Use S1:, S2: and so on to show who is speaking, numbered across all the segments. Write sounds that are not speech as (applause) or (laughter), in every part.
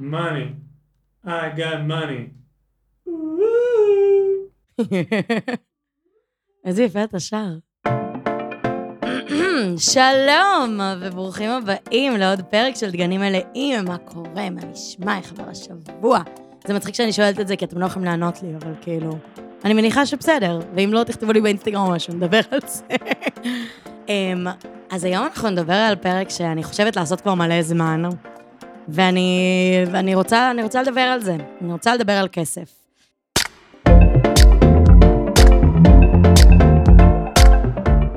S1: money. I got money. (laughs)
S2: איזה יפה אתה שר. (clears throat) שלום, וברוכים הבאים לעוד פרק של דגנים מלאים, מה קורה, מה נשמע, איך עבר השבוע. זה מצחיק שאני שואלת את זה, כי אתם לא יכולים לענות לי, אבל כאילו, אני מניחה שבסדר, ואם לא, תכתבו לי באינסטגרם או משהו, נדבר על זה. (laughs) אמ, אז היום אנחנו נדבר על פרק שאני חושבת לעשות כבר מלא זמן, ואני, ואני רוצה, אני רוצה לדבר על זה. אני רוצה לדבר על כסף.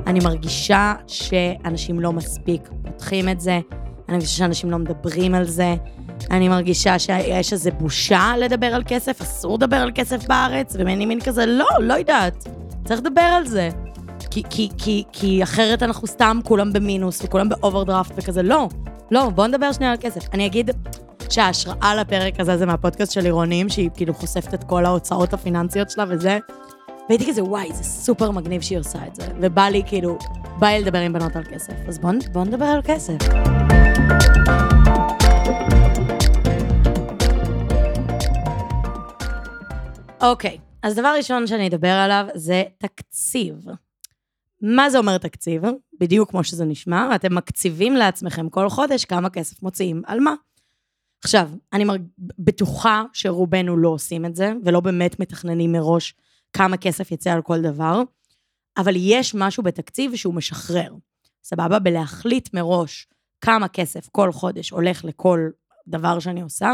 S2: אני מרגישה שאנשים לא מספיק פותחים את זה, אני מרגישה שאנשים לא מדברים על זה, אני מרגישה שיש איזו בושה לדבר על כסף, אסור לדבר על כסף בארץ, ומני מין כזה, לא, לא יודעת, צריך לדבר על זה. כי, כי, כי, כי אחרת אנחנו סתם כולם במינוס וכולם באוברדרפט וכזה, לא, לא, בואו נדבר שנייה על כסף. אני אגיד שההשראה לפרק הזה זה מהפודקאסט של עירונים, שהיא כאילו חושפת את כל ההוצאות הפיננסיות שלה וזה. והייתי כזה, וואי, זה סופר מגניב שהיא עושה את זה. ובא לי, כאילו, בא לי לדבר עם בנות על כסף. אז בואו בוא נדבר על כסף. אוקיי, אז דבר ראשון שאני אדבר עליו זה תקציב. מה זה אומר תקציב? בדיוק כמו שזה נשמע, אתם מקציבים לעצמכם כל חודש כמה כסף מוציאים על מה. עכשיו, אני. בטוחה שרובנו לא עושים את זה, ולא באמת מתכננים מראש כמה כסף יצא על כל דבר, אבל יש משהו בתקציב שהוא משחרר. סבבה? בלהחליט מראש כמה כסף כל חודש הולך לכל דבר שאני עושה,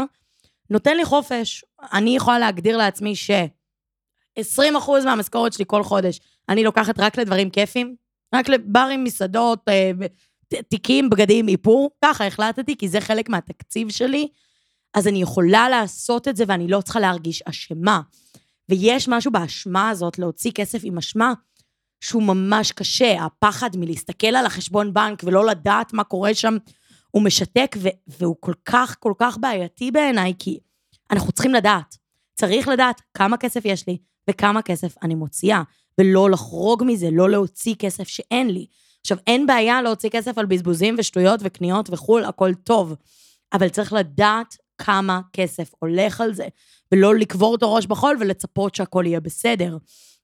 S2: נותן לי חופש. אני יכולה להגדיר לעצמי ש... 20 אחוז מהמשכורת שלי כל חודש, אני לוקחת רק לדברים כיפים, רק לברים, מסעדות, אה, תיקים, בגדים, איפור, ככה החלטתי, כי זה חלק מהתקציב שלי, אז אני יכולה לעשות את זה ואני לא צריכה להרגיש אשמה. ויש משהו באשמה הזאת, להוציא כסף עם אשמה, שהוא ממש קשה. הפחד מלהסתכל על החשבון בנק ולא לדעת מה קורה שם, הוא משתק, והוא כל כך, כל כך בעייתי בעיניי, כי אנחנו צריכים לדעת. צריך לדעת כמה כסף יש לי וכמה כסף אני מוציאה, ולא לחרוג מזה, לא להוציא כסף שאין לי. עכשיו, אין בעיה להוציא כסף על בזבוזים ושטויות וקניות וכול, הכל טוב, אבל צריך לדעת כמה כסף הולך על זה, ולא לקבור את הראש בחול ולצפות שהכל יהיה בסדר.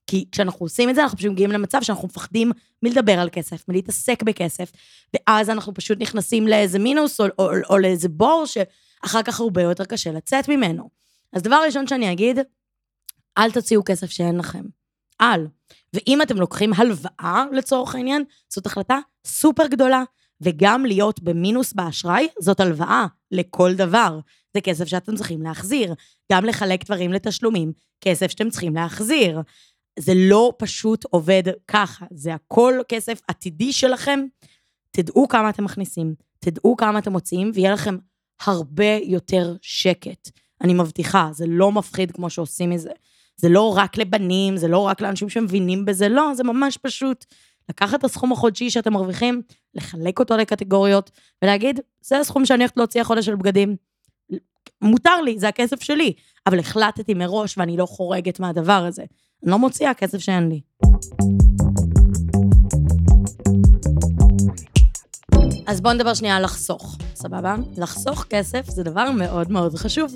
S2: כי כשאנחנו עושים את זה, אנחנו פשוט מגיעים למצב שאנחנו מפחדים מלדבר על כסף, מלהתעסק בכסף, ואז אנחנו פשוט נכנסים לאיזה מינוס או, או, או לאיזה בור שאחר כך הרבה יותר קשה לצאת ממנו. אז דבר ראשון שאני אגיד, אל תוציאו כסף שאין לכם. אל. ואם אתם לוקחים הלוואה, לצורך העניין, זאת החלטה סופר גדולה, וגם להיות במינוס באשראי, זאת הלוואה לכל דבר. זה כסף שאתם צריכים להחזיר. גם לחלק דברים לתשלומים, כסף שאתם צריכים להחזיר. זה לא פשוט עובד ככה, זה הכל כסף עתידי שלכם. תדעו כמה אתם מכניסים, תדעו כמה אתם מוציאים, ויהיה לכם הרבה יותר שקט. אני מבטיחה, זה לא מפחיד כמו שעושים מזה. זה לא רק לבנים, זה לא רק לאנשים שמבינים בזה, לא, זה ממש פשוט. לקחת את הסכום החודשי שאתם מרוויחים, לחלק אותו לקטגוריות, ולהגיד, זה הסכום שאני הולכת להוציא החודש של בגדים. מותר לי, זה הכסף שלי, אבל החלטתי מראש ואני לא חורגת מהדבר הזה. אני לא מוציאה כסף שאין לי. אז בואו נדבר שנייה על לחסוך, סבבה? לחסוך כסף זה דבר מאוד מאוד חשוב.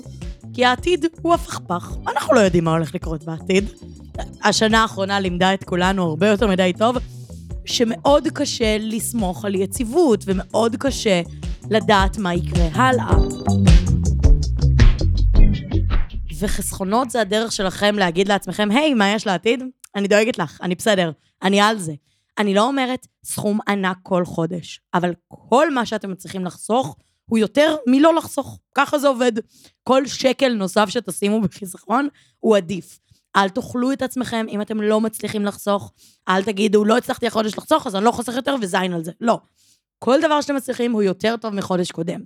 S2: כי העתיד הוא הפכפך, אנחנו לא יודעים מה הולך לקרות בעתיד. השנה האחרונה לימדה את כולנו הרבה יותר מדי טוב, שמאוד קשה לסמוך על יציבות, ומאוד קשה לדעת מה יקרה הלאה. וחסכונות זה הדרך שלכם להגיד לעצמכם, היי, hey, מה יש לעתיד? אני דואגת לך, אני בסדר, אני על זה. אני לא אומרת סכום ענק כל חודש, אבל כל מה שאתם צריכים לחסוך, הוא יותר מלא לחסוך. ככה זה עובד. כל שקל נוסף שתשימו בחיסכון הוא עדיף. אל תאכלו את עצמכם אם אתם לא מצליחים לחסוך. אל תגידו, לא הצלחתי החודש לחסוך, אז אני לא חוסך יותר וזין על זה. לא. כל דבר שאתם מצליחים הוא יותר טוב מחודש קודם.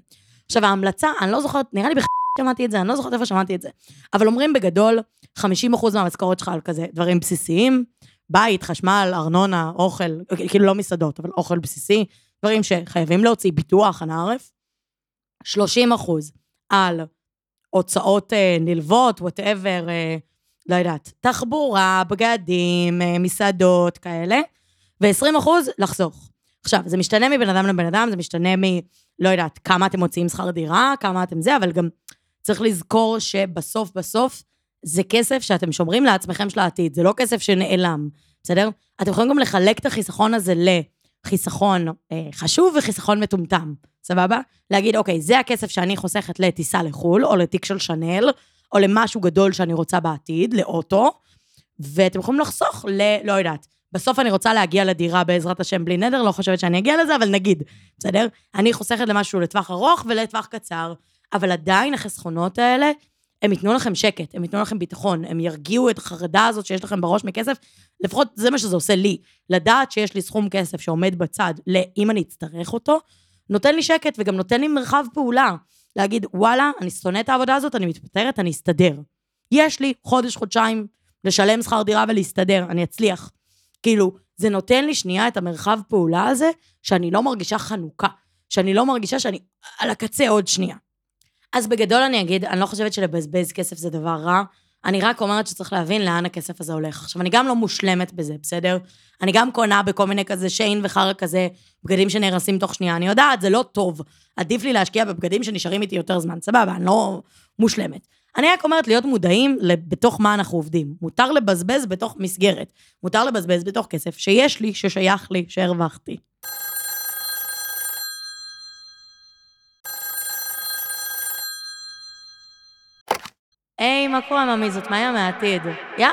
S2: עכשיו, ההמלצה, אני לא זוכרת, נראה לי בח... שמעתי את זה, אני לא זוכרת איפה שמעתי את זה. אבל אומרים בגדול, 50% מהמשכורת שלך על כזה דברים בסיסיים, בית, חשמל, ארנונה, אוכל, כאילו לא מסעדות, אבל אוכל בסיסי, דברים שחייבים להוציא, ביטוח, אנא ערף. 30 אחוז על הוצאות אה, נלוות, וואטאבר, אה, לא יודעת, תחבורה, בגדים, אה, מסעדות, כאלה, ו-20 אחוז לחסוך. עכשיו, זה משתנה מבן אדם לבן אדם, זה משתנה מ... לא יודעת, כמה אתם מוציאים שכר דירה, כמה אתם זה, אבל גם צריך לזכור שבסוף בסוף זה כסף שאתם שומרים לעצמכם של העתיד, זה לא כסף שנעלם, בסדר? אתם יכולים גם לחלק את החיסכון הזה לחיסכון אה, חשוב וחיסכון מטומטם, סבבה? להגיד, אוקיי, זה הכסף שאני חוסכת לטיסה לחו"ל, או לתיק של שאנל, או למשהו גדול שאני רוצה בעתיד, לאוטו, ואתם יכולים לחסוך ל... לא יודעת. בסוף אני רוצה להגיע לדירה בעזרת השם בלי נדר, לא חושבת שאני אגיע לזה, אבל נגיד, בסדר? אני חוסכת למשהו לטווח ארוך ולטווח קצר, אבל עדיין החסכונות האלה, הם ייתנו לכם שקט, הם ייתנו לכם ביטחון, הם ירגיעו את החרדה הזאת שיש לכם בראש מכסף, לפחות זה מה שזה עושה לי. לדעת שיש לי סכום כסף שעומד בצד, לאם אני אצטרך אותו, נותן לי שקט וגם נותן לי מרחב פעולה. להגיד, וואלה, אני שונא את העבודה הזאת, אני מתפטרת, אני אסתדר. יש לי חודש, חודשיים לשלם שכר דירה ולהסתדר, אני אצליח. כאילו, זה נותן לי שנייה את המרחב פעולה הזה, שאני לא מרגישה חנוכה, שאני לא מרגישה שאני על הקצה עוד שנייה. אז בגדול אני אגיד, אני לא חושבת שלבזבז כסף זה דבר רע, אני רק אומרת שצריך להבין לאן הכסף הזה הולך. עכשיו, אני גם לא מושלמת בזה, בסדר? אני גם קונה בכל מיני כזה שיין וחרא כזה, בגדים שנהרסים תוך שנייה. אני יודעת, זה לא טוב. עדיף לי להשקיע בבגדים שנשארים איתי יותר זמן, סבבה, אני לא מושלמת. אני רק אומרת להיות מודעים בתוך מה אנחנו עובדים. מותר לבזבז בתוך מסגרת. מותר לבזבז בתוך כסף שיש לי, ששייך לי, שהרווחתי. היי, מה קורה, ממי? זאת מאיה מהעתיד. יא,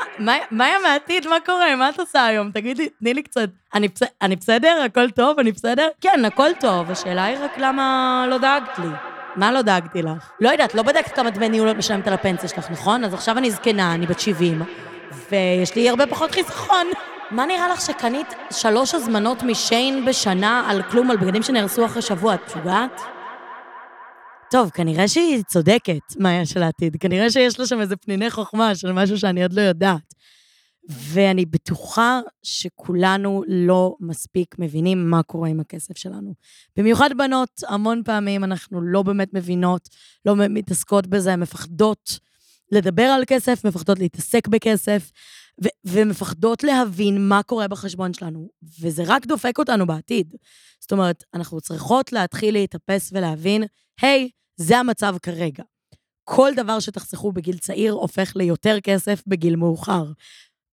S2: מאיה מהעתיד, מה קורה? מה את עושה היום? תגידי, תני לי קצת. אני, בס... אני בסדר? הכל טוב? אני בסדר? כן, הכל טוב. השאלה היא רק למה לא דאגת לי. מה לא דאגתי לך? לא יודעת, לא בדקת כמה דמי ניהול את משלמת על הפנסיה שלך, נכון? אז עכשיו אני זקנה, אני בת 70, ויש לי הרבה פחות חיסכון. מה נראה לך שקנית שלוש הזמנות משיין בשנה על כלום, על בגדים שנהרסו אחרי שבוע? את משוגעת? טוב, כנראה שהיא צודקת, מאיה של העתיד. כנראה שיש לה שם איזה פניני חוכמה של משהו שאני עוד לא יודעת. ואני בטוחה שכולנו לא מספיק מבינים מה קורה עם הכסף שלנו. במיוחד בנות, המון פעמים אנחנו לא באמת מבינות, לא מתעסקות בזה, מפחדות לדבר על כסף, מפחדות להתעסק בכסף, ו- ומפחדות להבין מה קורה בחשבון שלנו, וזה רק דופק אותנו בעתיד. זאת אומרת, אנחנו צריכות להתחיל להתאפס ולהבין, היי, hey, זה המצב כרגע. כל דבר שתחסכו בגיל צעיר הופך ליותר כסף בגיל מאוחר.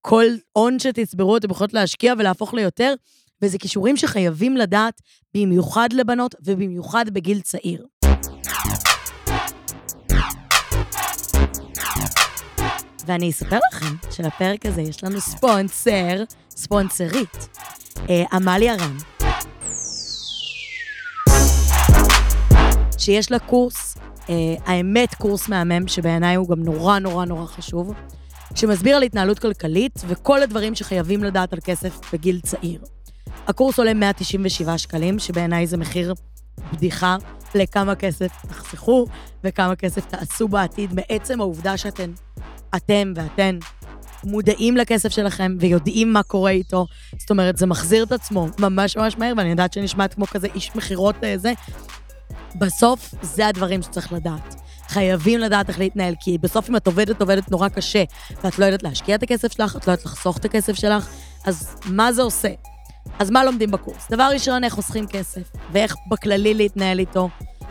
S2: כל הון שתצברו אתם יכולות להשקיע ולהפוך ליותר, וזה כישורים שחייבים לדעת במיוחד לבנות ובמיוחד בגיל צעיר. ואני אספר לכם שלפרק הזה יש לנו ספונסר, ספונסרית, אה, עמליה רם. שיש לה קורס, אה, האמת קורס מהמם, שבעיניי הוא גם נורא נורא נורא חשוב, שמסביר על התנהלות כלכלית וכל הדברים שחייבים לדעת על כסף בגיל צעיר. הקורס עולה 197 שקלים, שבעיניי זה מחיר בדיחה לכמה כסף תחסכו וכמה כסף תעשו בעתיד מעצם העובדה שאתם, אתם ואתן מודעים לכסף שלכם ויודעים מה קורה איתו. זאת אומרת, זה מחזיר את עצמו ממש ממש מהר, ואני יודעת שנשמעת כמו כזה איש מכירות זה. בסוף, זה הדברים שצריך לדעת. חייבים לדעת איך להתנהל, כי בסוף אם את עובדת, עובדת נורא קשה, ואת לא יודעת להשקיע את הכסף שלך, את לא יודעת לחסוך את הכסף שלך, אז מה זה עושה? אז מה לומדים בקורס? דבר ראשון, איך חוסכים כסף, ואיך בכללי להתנהל איתו.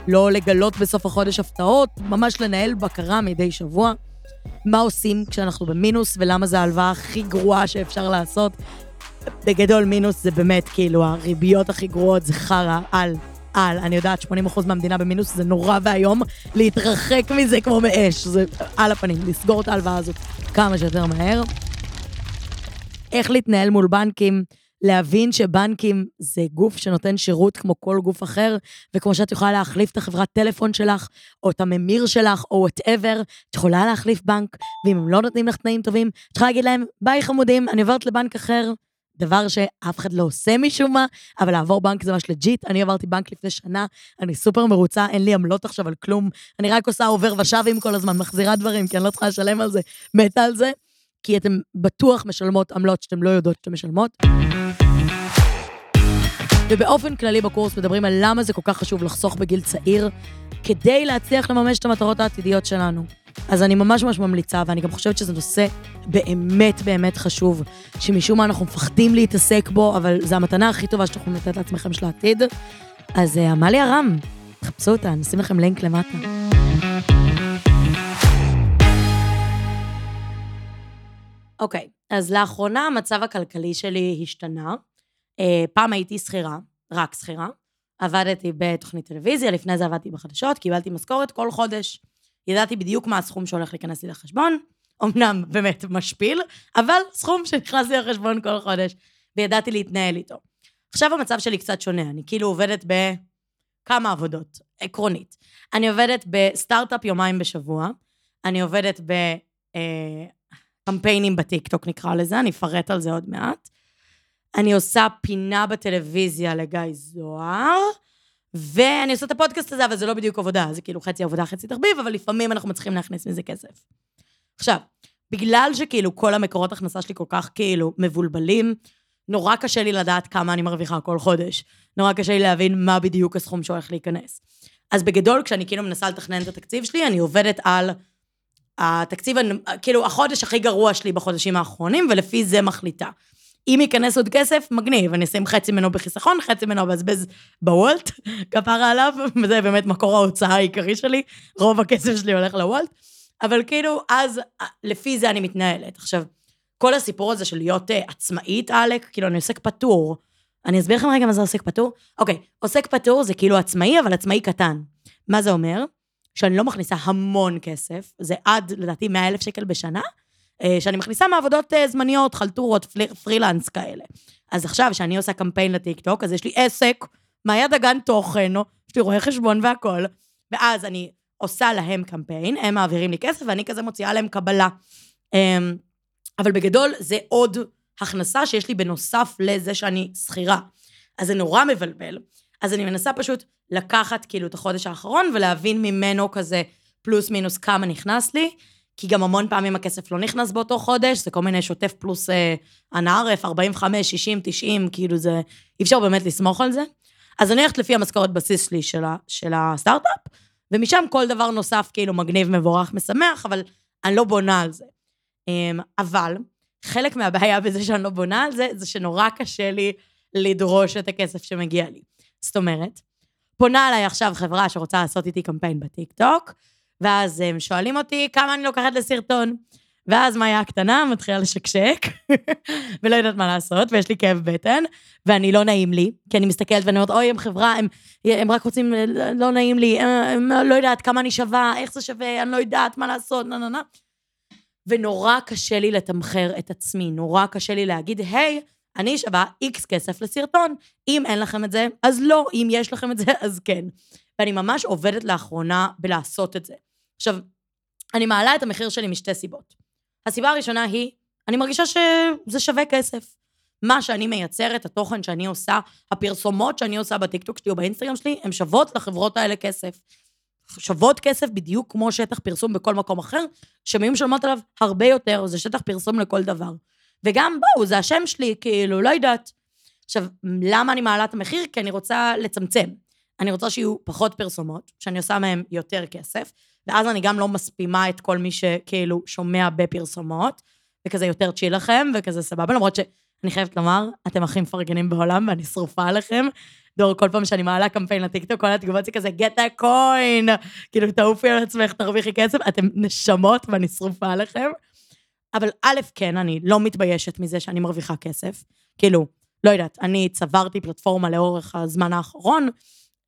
S2: לא לגלות בסוף החודש הפתעות, ממש לנהל בקרה מדי שבוע. מה עושים כשאנחנו במינוס, ולמה זו ההלוואה הכי גרועה שאפשר לעשות. בגדול, מינוס זה באמת, כאילו, הריביות הכי גרועות זה חרא על על, אני יודעת, 80% מהמדינה במינוס, זה נורא ואיום. להתרחק מזה כמו מאש, זה על הפנים, לסגור את ההלוואה הזאת כמה שיותר מהר. איך להתנהל מול בנקים, להבין שבנקים זה גוף שנותן שירות כמו כל גוף אחר, וכמו שאת יכולה להחליף את החברת טלפון שלך, או את הממיר שלך, או whatever, את יכולה להחליף בנק, ואם הם לא נותנים לך תנאים טובים, את יכולה להגיד להם, ביי חמודים, אני עוברת לבנק אחר, דבר שאף אחד לא עושה משום מה, אבל לעבור בנק זה ממש legit. אני עברתי בנק לפני שנה, אני סופר מרוצה, אין לי עמלות עכשיו על כלום. אני רק עושה עובר ושבים כל הזמן, מחזירה דברים, כי אני לא צריכה לשלם על זה, מתה על זה, כי אתם בטוח משלמות עמלות שאתם לא יודעות שאתם משלמות. ובאופן כללי בקורס מדברים על למה זה כל כך חשוב לחסוך בגיל צעיר, כדי להצליח לממש את המטרות העתידיות שלנו. אז אני ממש ממש ממליצה, ואני גם חושבת שזה נושא באמת באמת חשוב, שמשום מה אנחנו מפחדים להתעסק בו, אבל זו המתנה הכי טובה שאתם יכולים לתת לעצמכם של העתיד. אז אה, עמליה רם, תחפשו אותה, נשים לכם לינק למטה. אוקיי, okay, אז לאחרונה המצב הכלכלי שלי השתנה. אה, פעם הייתי שכירה, רק שכירה. עבדתי בתוכנית טלוויזיה, לפני זה עבדתי בחדשות, קיבלתי משכורת כל חודש. ידעתי בדיוק מה הסכום שהולך להיכנס לי לחשבון. אמנם באמת משפיל, אבל סכום שנכנס לי לחשבון כל חודש, וידעתי להתנהל איתו. עכשיו המצב שלי קצת שונה, אני כאילו עובדת בכמה עבודות, עקרונית. אני עובדת בסטארט-אפ יומיים בשבוע, אני עובדת בקמפיינים בטיקטוק נקרא לזה, אני אפרט על זה עוד מעט. אני עושה פינה בטלוויזיה לגיא זוהר, ואני עושה את הפודקאסט הזה, אבל זה לא בדיוק עבודה, זה כאילו חצי עבודה, חצי תחביב, אבל לפעמים אנחנו מצליחים להכניס מזה כסף. עכשיו, בגלל שכאילו כל המקורות הכנסה שלי כל כך כאילו מבולבלים, נורא קשה לי לדעת כמה אני מרוויחה כל חודש. נורא קשה לי להבין מה בדיוק הסכום שהולך להיכנס. אז בגדול, כשאני כאילו מנסה לתכנן את התקציב שלי, אני עובדת על התקציב, כאילו, החודש הכי גרוע שלי בחודשים האחרונים, ולפי זה מחליטה. אם ייכנס עוד כסף, מגניב, אני אשים חצי ממנו בחיסכון, חצי ממנו אבזבז בוולט, (laughs) כפרה עליו, (laughs) וזה באמת מקור ההוצאה העיקרי שלי, רוב הכסף שלי הולך לוולט, אבל כאילו, אז לפי זה אני מתנהלת. עכשיו, כל הסיפור הזה של להיות uh, עצמאית, עלק, כאילו, אני עוסק פטור. אני אסביר לכם רגע מה זה עוסק פטור? אוקיי, עוסק פטור זה כאילו עצמאי, אבל עצמאי קטן. מה זה אומר? שאני לא מכניסה המון כסף, זה עד, לדעתי, 100 אלף שקל בשנה, אה, שאני מכניסה מעבודות אה, זמניות, חלטורות, פרילנס כאלה. אז עכשיו, כשאני עושה קמפיין לטיקטוק, אז יש לי עסק, מהיד הגן תוכן, יש לי רואה חשבון והכול, ואז אני עושה להם קמפיין, הם מעבירים לי כסף, ואני כזה מוציאה להם קבלה. אמ, אבל בגדול, זה עוד הכנסה שיש לי בנוסף לזה שאני שכירה. אז זה נורא מבלבל. אז אני מנסה פשוט לקחת כאילו את החודש האחרון ולהבין ממנו כזה פלוס מינוס כמה נכנס לי, כי גם המון פעמים הכסף לא נכנס באותו חודש, זה כל מיני שוטף פלוס אה, אנערף, 45, 60, 90, כאילו זה, אי אפשר באמת לסמוך על זה. אז אני הולכת לפי המשכורת בסיס שלי של, ה, של הסטארט-אפ, ומשם כל דבר נוסף כאילו מגניב, מבורך, משמח, אבל אני לא בונה על זה. אמ, אבל חלק מהבעיה בזה שאני לא בונה על זה, זה שנורא קשה לי לדרוש את הכסף שמגיע לי. זאת אומרת, פונה אליי עכשיו חברה שרוצה לעשות איתי קמפיין בטיקטוק, ואז הם שואלים אותי כמה אני לוקחת לסרטון. ואז מאיה הקטנה מתחילה לשקשק, (laughs) ולא יודעת מה לעשות, ויש לי כאב בטן, ואני לא נעים לי, כי אני מסתכלת ואני אומרת, אוי, הם חברה, הם, הם רק רוצים, לא נעים לי, הם, לא יודעת כמה אני שווה, איך זה שווה, אני לא יודעת מה לעשות, נה נה נה. ונורא קשה לי לתמחר את עצמי, נורא קשה לי להגיד, היי, אני שווה איקס כסף לסרטון. אם אין לכם את זה, אז לא, אם יש לכם את זה, אז כן. ואני ממש עובדת לאחרונה בלעשות את זה. עכשיו, אני מעלה את המחיר שלי משתי סיבות. הסיבה הראשונה היא, אני מרגישה שזה שווה כסף. מה שאני מייצרת, התוכן שאני עושה, הפרסומות שאני עושה בטיקטוק שלי או באינסטגרם שלי, הן שוות לחברות האלה כסף. שוות כסף בדיוק כמו שטח פרסום בכל מקום אחר, שהן היו משלמות עליו הרבה יותר, זה שטח פרסום לכל דבר. וגם בואו, זה השם שלי, כאילו, לא יודעת. עכשיו, למה אני מעלה את המחיר? כי אני רוצה לצמצם. אני רוצה שיהיו פחות פרסומות, שאני עושה מהן יותר כסף, ואז אני גם לא מספימה את כל מי שכאילו שומע בפרסומות, וכזה יותר צ'יל לכם, וכזה סבבה, למרות שאני חייבת לומר, אתם הכי מפרגנים בעולם, ואני שרופה עליכם. דור, כל פעם שאני מעלה קמפיין לטיקטוק, כל התגובות שלי כזה, get that coin, כאילו, תעופי על עצמך, תרוויחי כסף, אתם נשמות ואני שרופה עליכם. אבל א', כן, אני לא מתביישת מזה שאני מרוויחה כסף. כאילו, לא יודעת, אני צברתי פלטפורמה לאורך הזמן האחרון,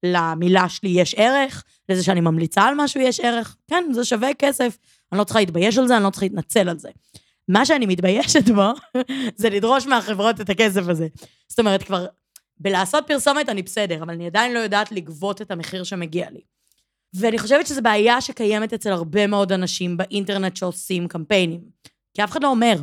S2: למילה שלי יש ערך, לזה שאני ממליצה על משהו יש ערך. כן, זה שווה כסף. אני לא צריכה להתבייש על זה, אני לא צריכה להתנצל על זה. מה שאני מתביישת בו, (laughs) זה לדרוש מהחברות את הכסף הזה. זאת אומרת, כבר בלעשות פרסומת אני בסדר, אבל אני עדיין לא יודעת לגבות את המחיר שמגיע לי. ואני חושבת שזו בעיה שקיימת אצל הרבה מאוד אנשים באינטרנט שעושים קמפיינים. כי אף אחד לא אומר.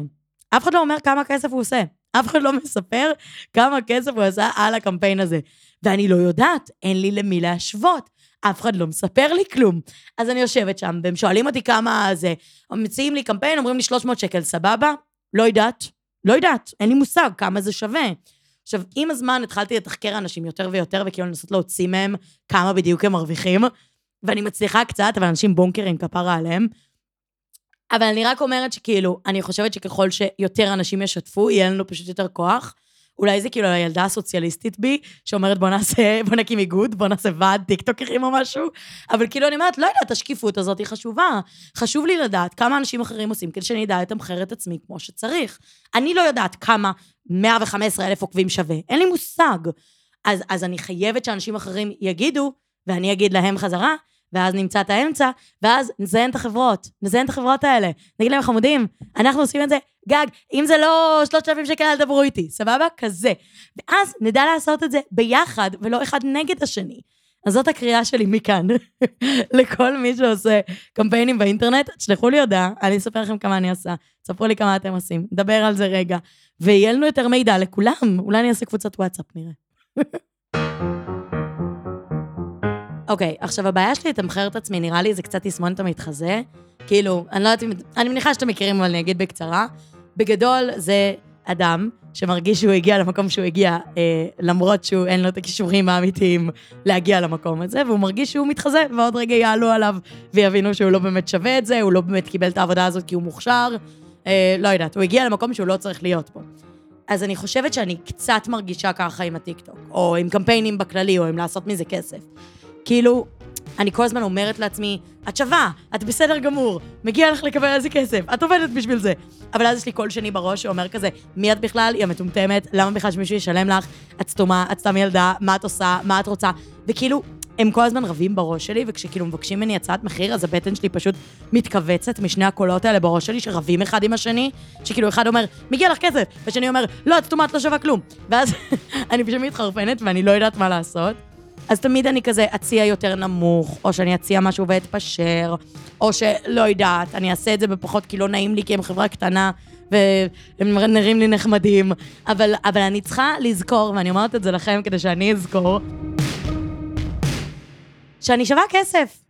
S2: אף אחד לא אומר כמה כסף הוא עושה. אף אחד לא מספר כמה כסף הוא עשה על הקמפיין הזה. ואני לא יודעת, אין לי למי להשוות. אף אחד לא מספר לי כלום. אז אני יושבת שם, והם שואלים אותי כמה זה, מציעים לי קמפיין, אומרים לי 300 שקל, סבבה? לא יודעת. לא יודעת, אין לי מושג כמה זה שווה. עכשיו, עם הזמן התחלתי לתחקר אנשים יותר ויותר, וכאילו לנסות להוציא מהם כמה בדיוק הם מרוויחים, ואני מצליחה קצת, אבל אנשים בונקרים כפרה עליהם. אבל אני רק אומרת שכאילו, אני חושבת שככל שיותר אנשים ישתפו, יהיה לנו פשוט יותר כוח. אולי זה כאילו הילדה הסוציאליסטית בי, שאומרת בוא נעשה, בוא נקים איגוד, בוא נעשה ועד טיקטוקרים או משהו, אבל כאילו אני אומרת, לא יודעת, השקיפות הזאת היא חשובה. חשוב לי לדעת כמה אנשים אחרים עושים כדי שאני אדע לתמחר את עצמי כמו שצריך. אני לא יודעת כמה 115 אלף עוקבים שווה, אין לי מושג. אז, אז אני חייבת שאנשים אחרים יגידו, ואני אגיד להם חזרה, ואז נמצא את האמצע, ואז נזיין את החברות, נזיין את החברות האלה. נגיד להם, חמודים, אנחנו עושים את זה גג, אם זה לא 3,000 שקל, אל תדברו איתי, סבבה? כזה. ואז נדע לעשות את זה ביחד, ולא אחד נגד השני. אז זאת הקריאה שלי מכאן, (laughs) לכל מי שעושה קמפיינים באינטרנט, תשלחו לי הודעה, אני אספר לכם כמה אני עושה, תספרו לי כמה אתם עושים, נדבר על זה רגע, ויהיה לנו יותר מידע לכולם, אולי אני אעשה קבוצת וואטסאפ, נראה. (laughs) אוקיי, okay, עכשיו הבעיה שלי לתמחר את עצמי, נראה לי זה קצת תסמונת המתחזה. כאילו, אני לא יודעת אם... אני מניחה שאתם מכירים, אבל אני אגיד בקצרה. בגדול, זה אדם שמרגיש שהוא הגיע למקום שהוא הגיע, אה, למרות שהוא אין לו את הכישורים האמיתיים להגיע למקום הזה, והוא מרגיש שהוא מתחזה, ועוד רגע יעלו עליו ויבינו שהוא לא באמת שווה את זה, הוא לא באמת קיבל את העבודה הזאת כי הוא מוכשר. אה, לא יודעת, הוא הגיע למקום שהוא לא צריך להיות פה. אז אני חושבת שאני קצת מרגישה ככה עם הטיקטוק, או עם קמפיינים בכללי, או עם לעשות מזה כסף. כאילו, אני כל הזמן אומרת לעצמי, את שווה, את בסדר גמור, מגיע לך לקבל על זה כסף, את עובדת בשביל זה. אבל אז יש לי קול שני בראש שאומר כזה, מי את בכלל? היא המטומטמת, למה בכלל שמישהו ישלם לך? את סתומה, את סתם ילדה, מה את עושה, מה את רוצה? וכאילו, הם כל הזמן רבים בראש שלי, וכשכאילו מבקשים ממני הצעת מחיר, אז הבטן שלי פשוט מתכווצת משני הקולות האלה בראש שלי, שרבים אחד עם השני, שכאילו אחד אומר, מגיע לך כסף, ושני אומר, לא, את סתומה, את לא שווה כלום. ואז (laughs) אני פשוט מתחרפנת ואני לא יודעת מה לעשות. אז תמיד אני כזה אציע יותר נמוך, או שאני אציע משהו ואתפשר, או שלא יודעת, אני אעשה את זה בפחות כי לא נעים לי, כי הם חברה קטנה, והם נראים לי נחמדים. אבל, אבל אני צריכה לזכור, ואני אומרת את זה לכם כדי שאני אזכור, שאני שווה כסף.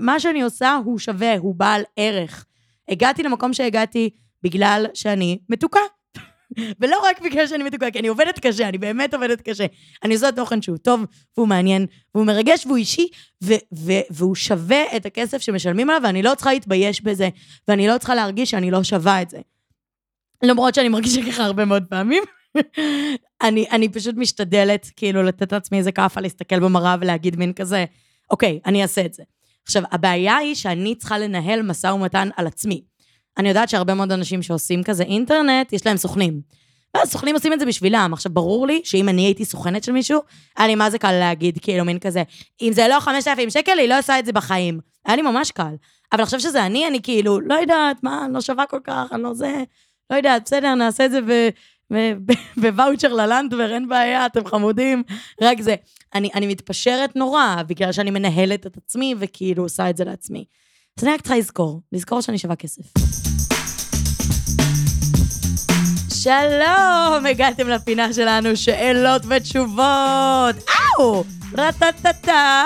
S2: מה שאני עושה הוא שווה, הוא בעל ערך. הגעתי למקום שהגעתי בגלל שאני מתוקה. ולא רק בגלל שאני מתוקה, כי אני עובדת קשה, אני באמת עובדת קשה. אני עושה תוכן שהוא טוב, והוא מעניין, והוא מרגש, והוא אישי, ו- ו- והוא שווה את הכסף שמשלמים עליו, ואני לא צריכה להתבייש בזה, ואני לא צריכה להרגיש שאני לא שווה את זה. למרות שאני מרגישה ככה הרבה מאוד פעמים. אני, אני פשוט משתדלת, כאילו, לתת לעצמי איזה כאפה, להסתכל במראה ולהגיד מין כזה, אוקיי, אני אעשה את זה. עכשיו, הבעיה היא שאני צריכה לנהל משא ומתן על עצמי. אני יודעת שהרבה מאוד אנשים שעושים כזה אינטרנט, יש להם סוכנים. ואז סוכנים עושים את זה בשבילם. עכשיו, ברור לי שאם אני הייתי סוכנת של מישהו, היה לי מה זה קל להגיד, כאילו, מין כזה, אם זה לא 5,000 שקל, היא לא עושה את זה בחיים. היה לי ממש קל. אבל עכשיו שזה אני, אני כאילו, לא יודעת, מה, אני לא שווה כל כך, אני לא זה, לא יודעת, בסדר, נעשה את זה. בוואוצ'ר (laughs) ללנדבר, אין בעיה, אתם חמודים, רק זה. אני, אני מתפשרת נורא, בגלל שאני מנהלת את עצמי, וכאילו עושה את זה לעצמי. אז אני רק צריכה לזכור, לזכור שאני שווה כסף. שלום, הגעתם לפינה שלנו, שאלות ותשובות. אאו! רטטטה.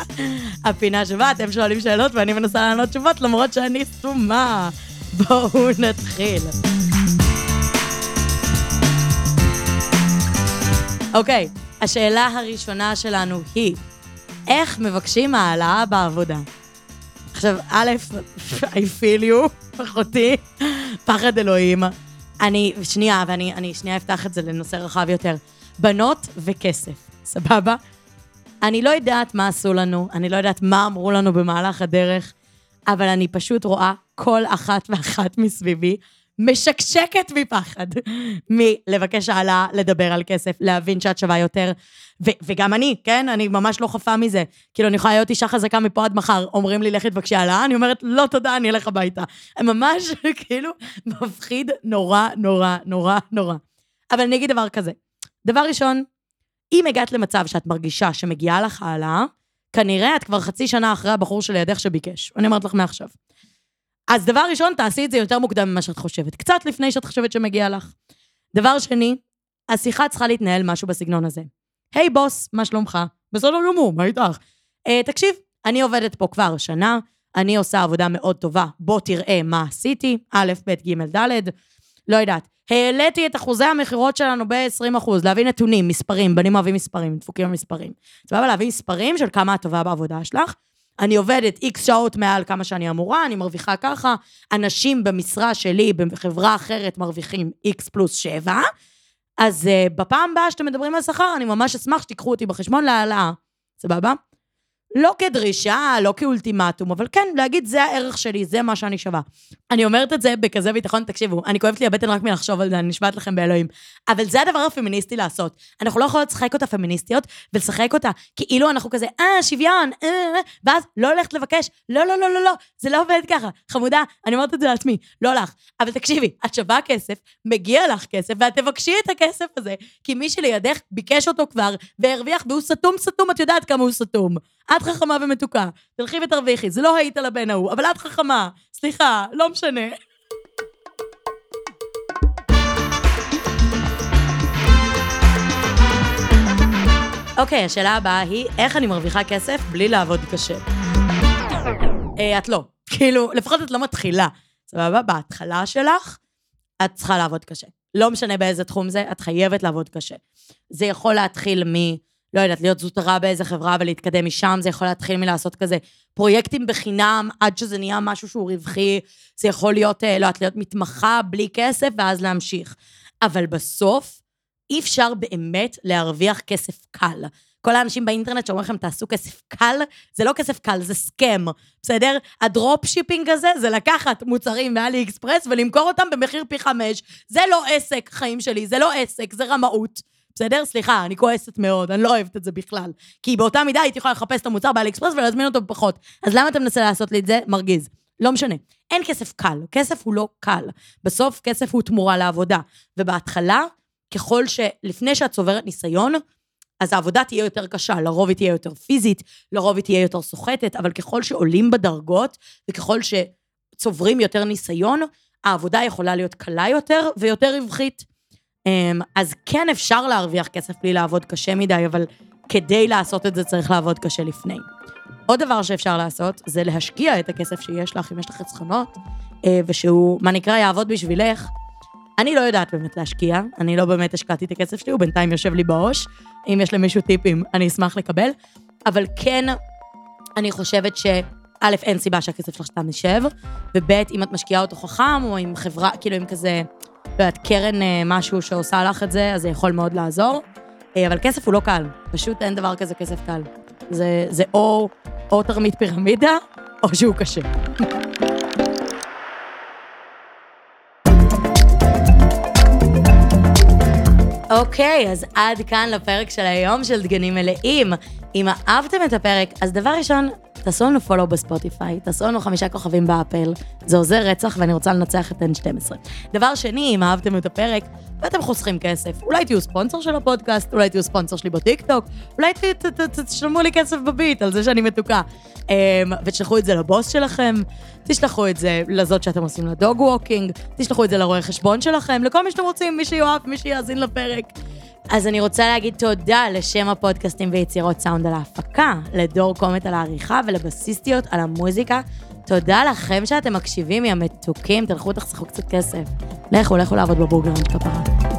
S2: (laughs) הפינה שבה אתם שואלים שאלות ואני מנסה לענות תשובות למרות שאני סתומה. בואו נתחיל. אוקיי, השאלה הראשונה שלנו היא, איך מבקשים העלאה בעבודה? עכשיו, א', (laughs) I feel you, אחותי, פחד אלוהים. אני, שנייה, ואני אני שנייה אפתח את זה לנושא רחב יותר. בנות וכסף, סבבה? אני לא יודעת מה עשו לנו, אני לא יודעת מה אמרו לנו במהלך הדרך, אבל אני פשוט רואה כל אחת ואחת מסביבי משקשקת מפחד מלבקש העלאה, לדבר על כסף, להבין שאת שווה יותר. ו- וגם אני, כן? אני ממש לא חפה מזה. כאילו, אני יכולה להיות אישה חזקה מפה עד מחר, אומרים לי, לכי תבקשי העלאה, אני אומרת, לא תודה, אני אלך הביתה. ממש, (laughs) כאילו, מפחיד נורא, נורא, נורא, נורא. אבל אני אגיד דבר כזה. דבר ראשון, אם הגעת למצב שאת מרגישה שמגיעה לך העלאה, כנראה את כבר חצי שנה אחרי הבחור שלידך שביקש. אני אומרת לך מעכשיו. אז דבר ראשון, תעשי את זה יותר מוקדם ממה שאת חושבת. קצת לפני שאת חושבת שמגיע לך. דבר שני, השיחה צריכה להתנהל משהו בסגנון הזה. היי בוס, מה שלומך? בסדר גמור, מה איתך? Uh, תקשיב, אני עובדת פה כבר שנה, אני עושה עבודה מאוד טובה, בוא תראה מה עשיתי, א', ב', ג', ד', לא יודעת. העליתי את אחוזי המכירות שלנו ב-20%, להביא נתונים, מספרים, בנים אוהבים מספרים, דפוקים במספרים. סבבה, להביא מספרים של כמה את טובה בעבודה שלך, אני עובדת איקס שעות מעל כמה שאני אמורה, אני מרוויחה ככה, אנשים במשרה שלי, בחברה אחרת, מרוויחים איקס פלוס שבע, אז uh, בפעם הבאה שאתם מדברים על שכר, אני ממש אשמח שתיקחו אותי בחשבון להעלאה. סבבה? לא כדרישה, לא כאולטימטום, אבל כן, להגיד, זה הערך שלי, זה מה שאני שווה. אני אומרת את זה בכזה ביטחון, תקשיבו, אני כואבת לי הבטן רק מלחשוב על זה, אני נשבעת לכם באלוהים. אבל זה הדבר הפמיניסטי לעשות. אנחנו לא יכולות לשחק אותה פמיניסטיות, ולשחק אותה כאילו אנחנו כזה, אה, שוויון, אה, אה, ואז לא הולכת לבקש, לא, לא, לא, לא, לא, זה לא עובד ככה. חמודה, אני אומרת את זה לעצמי, לא לך. אבל תקשיבי, את שווה כסף, מגיע לך כסף, ואת תבקשי את הכסף הזה, כי מי שלידך ביקש אותו כבר, והרוויח, והוא סתום סתום, את יודעת כמה הוא סתום. את חכמה ומתוקה, תלכי ותרוויחי, זה לא היית לבן ההוא, אבל את חכמה, סליחה, לא משנה. אוקיי, okay, השאלה הבאה היא, איך אני מרוויחה כסף בלי לעבוד קשה? אה, את לא. כאילו, לפחות את לא מתחילה. סבבה? בהתחלה שלך, את צריכה לעבוד קשה. לא משנה באיזה תחום זה, את חייבת לעבוד קשה. זה יכול להתחיל מ... לא יודעת, להיות זוטרה באיזה חברה ולהתקדם משם, זה יכול להתחיל מלעשות כזה פרויקטים בחינם עד שזה נהיה משהו שהוא רווחי, זה יכול להיות, אה, לא יודעת, להיות מתמחה בלי כסף ואז להמשיך. אבל בסוף, אי אפשר באמת להרוויח כסף קל. כל האנשים באינטרנט שאומרים לכם, תעשו כסף קל, זה לא כסף קל, זה scam, בסדר? ה drop shipping הזה זה לקחת מוצרים מאלי אקספרס ולמכור אותם במחיר פי חמש. זה לא עסק, חיים שלי, זה לא עסק, זה רמאות. בסדר? סליחה, אני כועסת מאוד, אני לא אוהבת את זה בכלל. כי באותה מידה הייתי יכולה לחפש את המוצר באלי אקספרס ולהזמין אותו בפחות. אז למה אתה מנסה לעשות לי את זה? מרגיז. לא משנה. אין כסף קל, כסף הוא לא קל. בסוף כסף הוא תמורה לעבודה. ובהתחלה, ככל ש... לפני שאת צוברת ניסיון, אז העבודה תהיה יותר קשה, לרוב היא תהיה יותר פיזית, לרוב היא תהיה יותר סוחטת, אבל ככל שעולים בדרגות, וככל שצוברים יותר ניסיון, העבודה יכולה להיות קלה יותר ויותר רווחית. אמ, אז כן אפשר להרוויח כסף בלי לעבוד קשה מדי, אבל כדי לעשות את זה צריך לעבוד קשה לפני. עוד דבר שאפשר לעשות, זה להשקיע את הכסף שיש לך, אם יש לך חסכונות, אה, ושהוא, מה נקרא, יעבוד בשבילך. אני לא יודעת באמת להשקיע, אני לא באמת השקעתי את הכסף שלי, הוא בינתיים יושב לי בעו"ש. אם יש למישהו טיפים, אני אשמח לקבל. אבל כן, אני חושבת ש... א', אין סיבה שהכסף שלך סתם יישב, וב', אם את משקיעה אותו חכם, או עם חברה, כאילו עם כזה לא יודעת, קרן אה, משהו שעושה לך את זה, אז זה יכול מאוד לעזור. אה, אבל כסף הוא לא קל, פשוט אין דבר כזה כסף קל. זה, זה או, או תרמית פירמידה, או שהוא קשה. אוקיי, okay, אז עד כאן לפרק של היום של דגנים מלאים. אם אהבתם את הפרק, אז דבר ראשון, תעשו לנו פולו בספוטיפיי, תעשו לנו חמישה כוכבים באפל, זה עוזר רצח ואני רוצה לנצח את N12. דבר שני, אם אהבתם את הפרק ואתם חוסכים כסף, אולי תהיו ספונסר של הפודקאסט, אולי תהיו ספונסר שלי בטיקטוק, אולי תשלמו לי כסף בביט על זה שאני מתוקה. אמ, ותשלחו את זה לבוס שלכם, תשלחו את זה לזאת שאתם עושים ל dog walking, תשלחו את זה לרואה חשבון שלכם, לכל מי שאתם רוצים, מי שיאהב, מי שיאזין לפרק. אז אני רוצה להגיד תודה לשם הפודקאסטים ויצירות סאונד על ההפקה, לדור קומט על העריכה ולבסיסטיות על המוזיקה. תודה לכם שאתם מקשיבים, יא מתוקים, תלכו תחסכו קצת כסף. לכו, לכו לעבוד בבורגראונד כפרה.